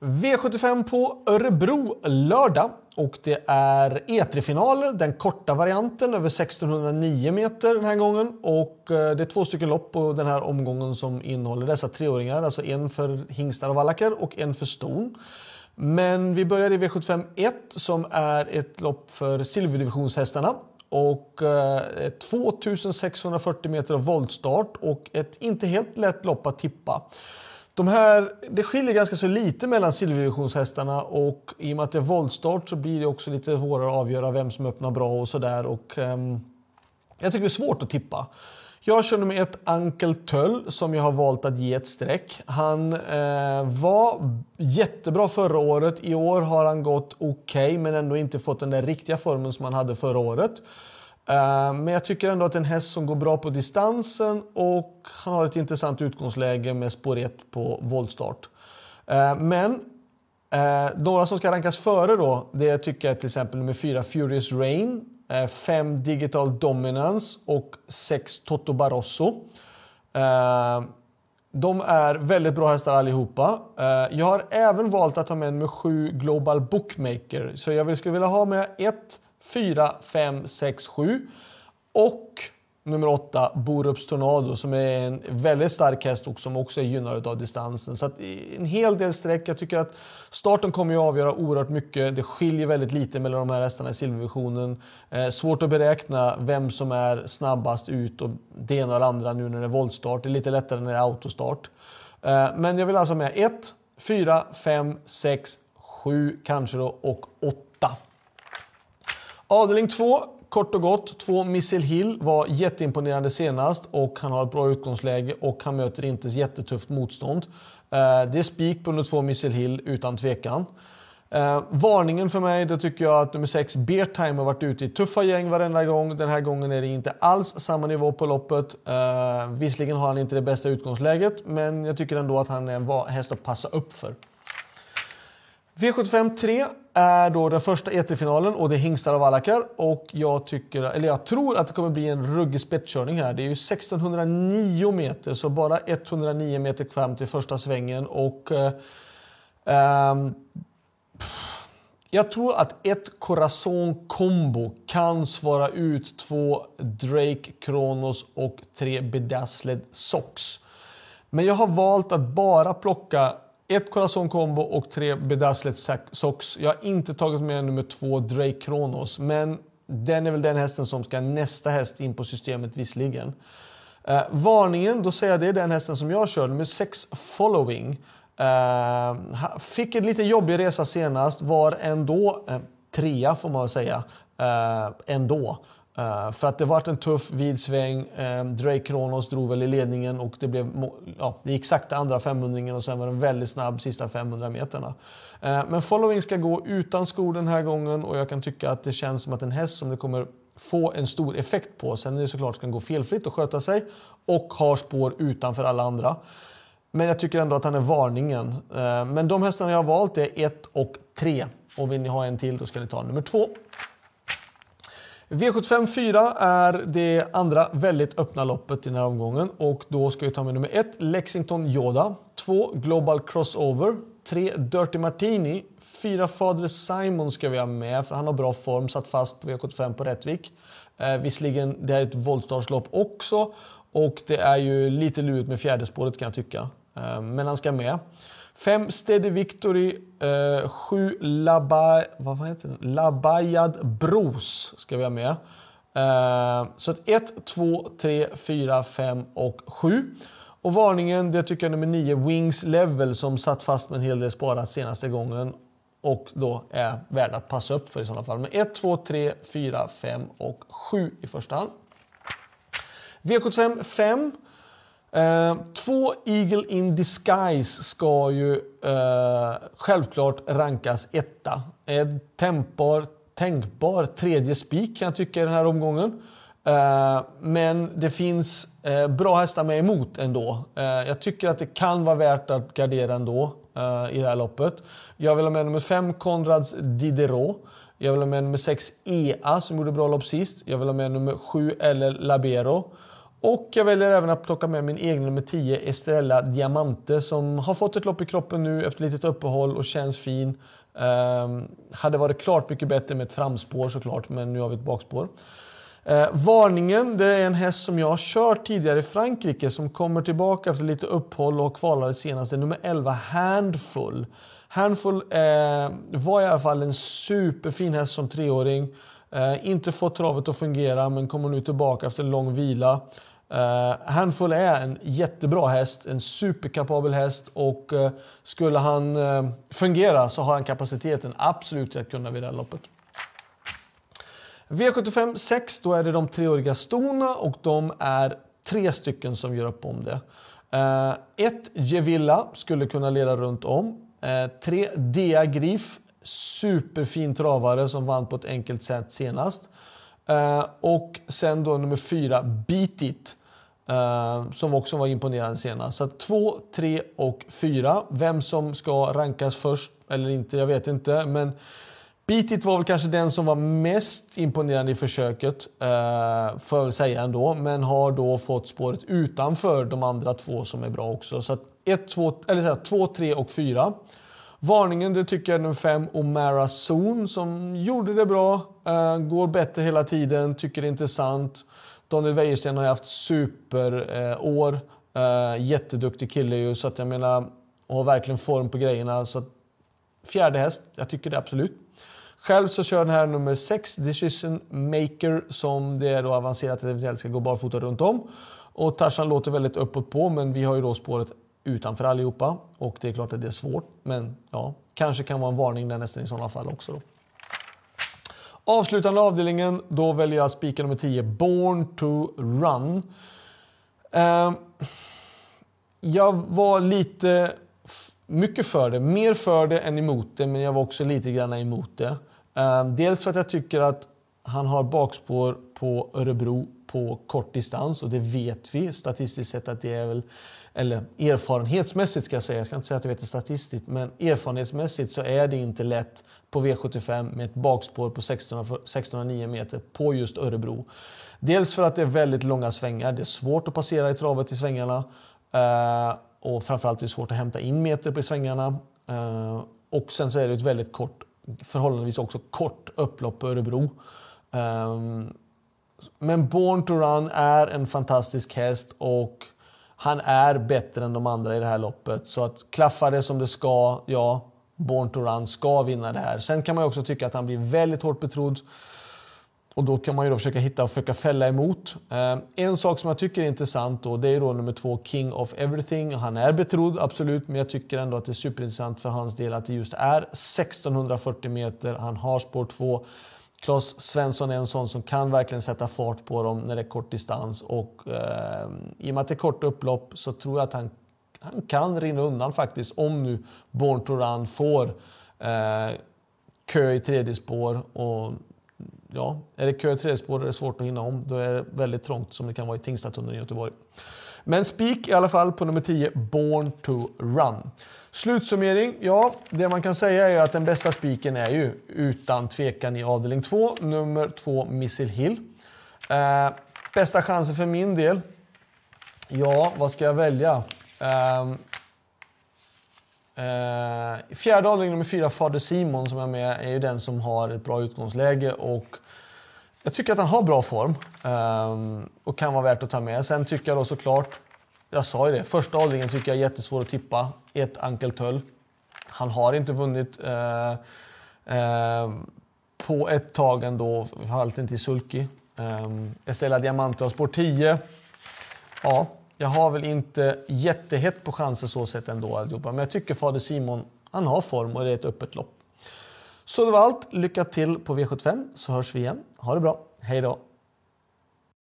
V75 på Örebro lördag och det är E3-finaler, den korta varianten över 1609 meter den här gången. Och eh, det är två stycken lopp på den här omgången som innehåller dessa treåringar, alltså en för hingstar och vallacker och en för ston. Men vi börjar i V75 1 som är ett lopp för silverdivisionshästarna och eh, 2640 meter av voltstart och ett inte helt lätt lopp att tippa. De här, det skiljer ganska så lite mellan silverdivisionshästarna och i och med att det är voltstart så blir det också lite svårare att avgöra vem som öppnar bra och sådär. Um, jag tycker det är svårt att tippa. Jag kör med ett Ankel Töll som jag har valt att ge ett streck. Han eh, var jättebra förra året. I år har han gått okej okay, men ändå inte fått den där riktiga formen som han hade förra året. Eh, men jag tycker ändå att det är en häst som går bra på distansen och han har ett intressant utgångsläge med spår 1 på voltstart. Eh, men eh, några som ska rankas före då, det tycker jag till exempel nummer 4 Furious Rain, 5 Digital Dominance och 6 Toto Barroso. De är väldigt bra hästar allihopa. Jag har även valt att ta med nummer 7 Global Bookmaker. Så jag skulle vilja ha med ett 4, 5, 6, 7. Och nummer 8, Borups Tornado, som är en väldigt stark häst och som också är gynnad av distansen. Så en hel del streck. Jag tycker att starten kommer att avgöra oerhört mycket. Det skiljer väldigt lite mellan de här hästarna i silvervisionen. Eh, svårt att beräkna vem som är snabbast ut och det ena eller andra nu när det är voltstart. Det är lite lättare när det är autostart. Eh, men jag vill alltså med 1, 4, 5, 6, 7 kanske då och 8. Avdelning 2, kort och gott. 2 Missile Hill var jätteimponerande senast och han har ett bra utgångsläge och han möter inte jättetufft motstånd. Eh, det är spik på nummer 2 Missile Hill utan tvekan. Eh, varningen för mig, det tycker jag att nummer 6 Beartime har varit ute i tuffa gäng varenda gång. Den här gången är det inte alls samma nivå på loppet. Eh, visserligen har han inte det bästa utgångsläget, men jag tycker ändå att han är en häst att passa upp för. V75 3 är då den första E3-finalen och det är hingstar och vallackar. Och jag, tycker, eller jag tror att det kommer bli en ruggig spetskörning här. Det är ju 1609 meter, så bara 109 meter kvar till första svängen. Och, eh, um, jag tror att ett Corazon Combo kan svara ut två Drake Kronos och tre Bedazzled Socks. Men jag har valt att bara plocka ett Corazon Combo och tre Bedazzlet Socks. Jag har inte tagit med nummer två Drake Kronos, men den är väl den hästen som ska nästa häst in på systemet visserligen. Eh, varningen, då säger jag det är den hästen som jag kör, nummer 6 Following. Eh, fick en lite jobbig resa senast, var ändå eh, trea får man väl säga. Eh, ändå. Uh, för att det var en tuff vid sväng. Uh, Drake Kronos drog väl i ledningen och det, blev, ja, det gick sakta andra 500 och sen var den väldigt snabb sista 500 meterna. Uh, men Following ska gå utan skor den här gången och jag kan tycka att det känns som att en häst som det kommer få en stor effekt på. Sen är det såklart ska gå felfritt och sköta sig och har spår utanför alla andra. Men jag tycker ändå att han är varningen. Eh, men de hästarna jag har valt är 1 och 3. Och vill ni ha en till då ska ni ta nummer 2. V75 4 är det andra väldigt öppna loppet i den här omgången och då ska vi ta med nummer 1 Lexington Yoda, 2 Global Crossover, 3 Dirty Martini, 4 Fader Simon ska vi ha med för han har bra form, satt fast på V75 på Rättvik. Eh, visserligen, det är ett voltstartslopp också och det är ju lite lurigt med fjärde spåret kan jag tycka. Eh, men han ska med. 5 Steady Victory, 7 eh, Laba, vad heter den? Labayad Bros ska vi ha med. Eh, så 1, 2, 3, 4, 5 och 7. Och varningen, det tycker jag är nummer 9, Wings Level, som satt fast med en hel del sparat senaste gången och då är värd att passa upp för i sådana fall. Men 1, 2, 3, 4, 5 och 7 i första hand. V75 5 Eh, två Eagle in Disguise ska ju eh, självklart rankas etta. Eh, en tänkbar, tänkbar tredje spik kan jag tycka i den här omgången. Eh, men det finns eh, bra hästar med emot ändå. Eh, jag tycker att det kan vara värt att gardera ändå eh, i det här loppet. Jag vill ha med nummer 5 Konrads Diderot. Jag vill ha med nummer 6 EA som gjorde bra lopp sist. Jag vill ha med nummer 7 eller Labero. Och jag väljer även att plocka med min egen nummer 10, Estrella Diamante, som har fått ett lopp i kroppen nu efter ett litet uppehåll och känns fin. Um, hade varit klart mycket bättre med ett framspår såklart, men nu har vi ett bakspår. Uh, varningen, det är en häst som jag har kört tidigare i Frankrike som kommer tillbaka efter lite uppehåll och kvalade senast. nummer 11, Handful. Handful uh, var i alla fall en superfin häst som treåring. Uh, inte fått travet att fungera men kommer nu tillbaka efter en lång vila. Eh, uh, Handful är en jättebra häst, en superkapabel häst och uh, skulle han uh, fungera så har han kapaciteten absolut att kunna vinna loppet. V75 6, då är det de treåriga stona och de är tre stycken som gör upp om det. Ett Gevilla skulle kunna leda runt om. Tre Dea Grif, superfin travare som vann på ett enkelt sätt senast. Eh, och sen då nummer fyra, Beat It. Uh, som också var imponerande senast. Så 2, 3 och 4. Vem som ska rankas först eller inte, jag vet inte. Men Beat It var väl kanske den som var mest imponerande i försöket, uh, får jag väl säga ändå. Men har då fått spåret utanför de andra två som är bra också. Så 2, 2, 3 och 4. Varningen det tycker jag är nummer 5, Omara Zon, som gjorde det bra. Uh, går bättre hela tiden, tycker det är intressant. Daniel Wäjersten har haft superår. Eh, eh, jätteduktig kille ju, så att jag menar, har verkligen form på grejerna. Så att, fjärde häst, jag tycker det absolut. Själv så kör den här nummer 6, Decision Maker, som det är då avancerat att eventuellt ska gå barfota runt om. Och Tarzan låter väldigt uppåt på, men vi har ju då spåret utanför allihopa. Och det är klart att det är svårt, men ja, kanske kan vara en varning där nästan i sådana fall också. Då. Avslutande avdelningen, då väljer jag spiken nummer 10, Born to Run. Eh, jag var lite mycket för det, mer för det än emot det, men jag var också lite grann emot det. Eh, dels för att jag tycker att han har bakspår på Örebro på kort distans och det vet vi statistiskt sett att det är väl, eller erfarenhetsmässigt ska jag säga, jag ska inte säga att jag vet det statistiskt, men erfarenhetsmässigt så är det inte lätt på V75 med ett bakspår på 1609 meter på just Örebro. Dels för att det är väldigt långa svängar, det är svårt att passera i travet i svängarna eh, och framförallt är det svårt att hämta in meter på svängarna. Eh, och sen så är det ett väldigt kort, förhållandevis också kort upplopp på Örebro. Um, men Born to Run är en fantastisk häst och han är bättre än de andra i det här loppet. Så att klaffar det som det ska, ja, Born to Run ska vinna det här. Sen kan man också tycka att han blir väldigt hårt betrodd. Och då kan man ju då försöka hitta och försöka fälla emot. Eh, en sak som jag tycker är intressant då, det är då nummer två, King of Everything. Han är betrodd, absolut, men jag tycker ändå att det är superintressant för hans del att det just är 1640 meter. Han har spår 2. Klas Svensson är en sån som kan verkligen sätta fart på dem när det är kort distans. Och eh, i och med att det är kort upplopp så tror jag att han, han kan rinna undan faktiskt om nu Born to Run får eh, kö i tredje spår. Och, ja, är det kö i tredje spår är det svårt att hinna om. Då är det väldigt trångt som det kan vara i Tingstadstunneln i Göteborg. Men spik i alla fall på nummer 10, Born to Run. Slutsummering, ja, det man kan säga är att den bästa spiken är ju utan tvekan i avdelning 2, nummer 2 Missile Hill. Eh, bästa chansen för min del? Ja, vad ska jag välja? Eh, eh, fjärde avdelning nummer 4, Fader Simon som är med, är ju den som har ett bra utgångsläge och jag tycker att han har bra form um, och kan vara värt att ta med. Sen tycker jag då såklart, jag sa ju det, första avdelningen tycker jag är jättesvår att tippa. Ett Ankel Töll. Han har inte vunnit uh, uh, på ett tag ändå, halten till Sulky. Um, Estella Diamante har spår 10. Ja, jag har väl inte jättehett på chanser så sett ändå allihopa. Men jag tycker Fader Simon, han har form och det är ett öppet lopp. Så det var allt. Lycka till på V75 så hörs vi igen. Ha det bra. Hej då!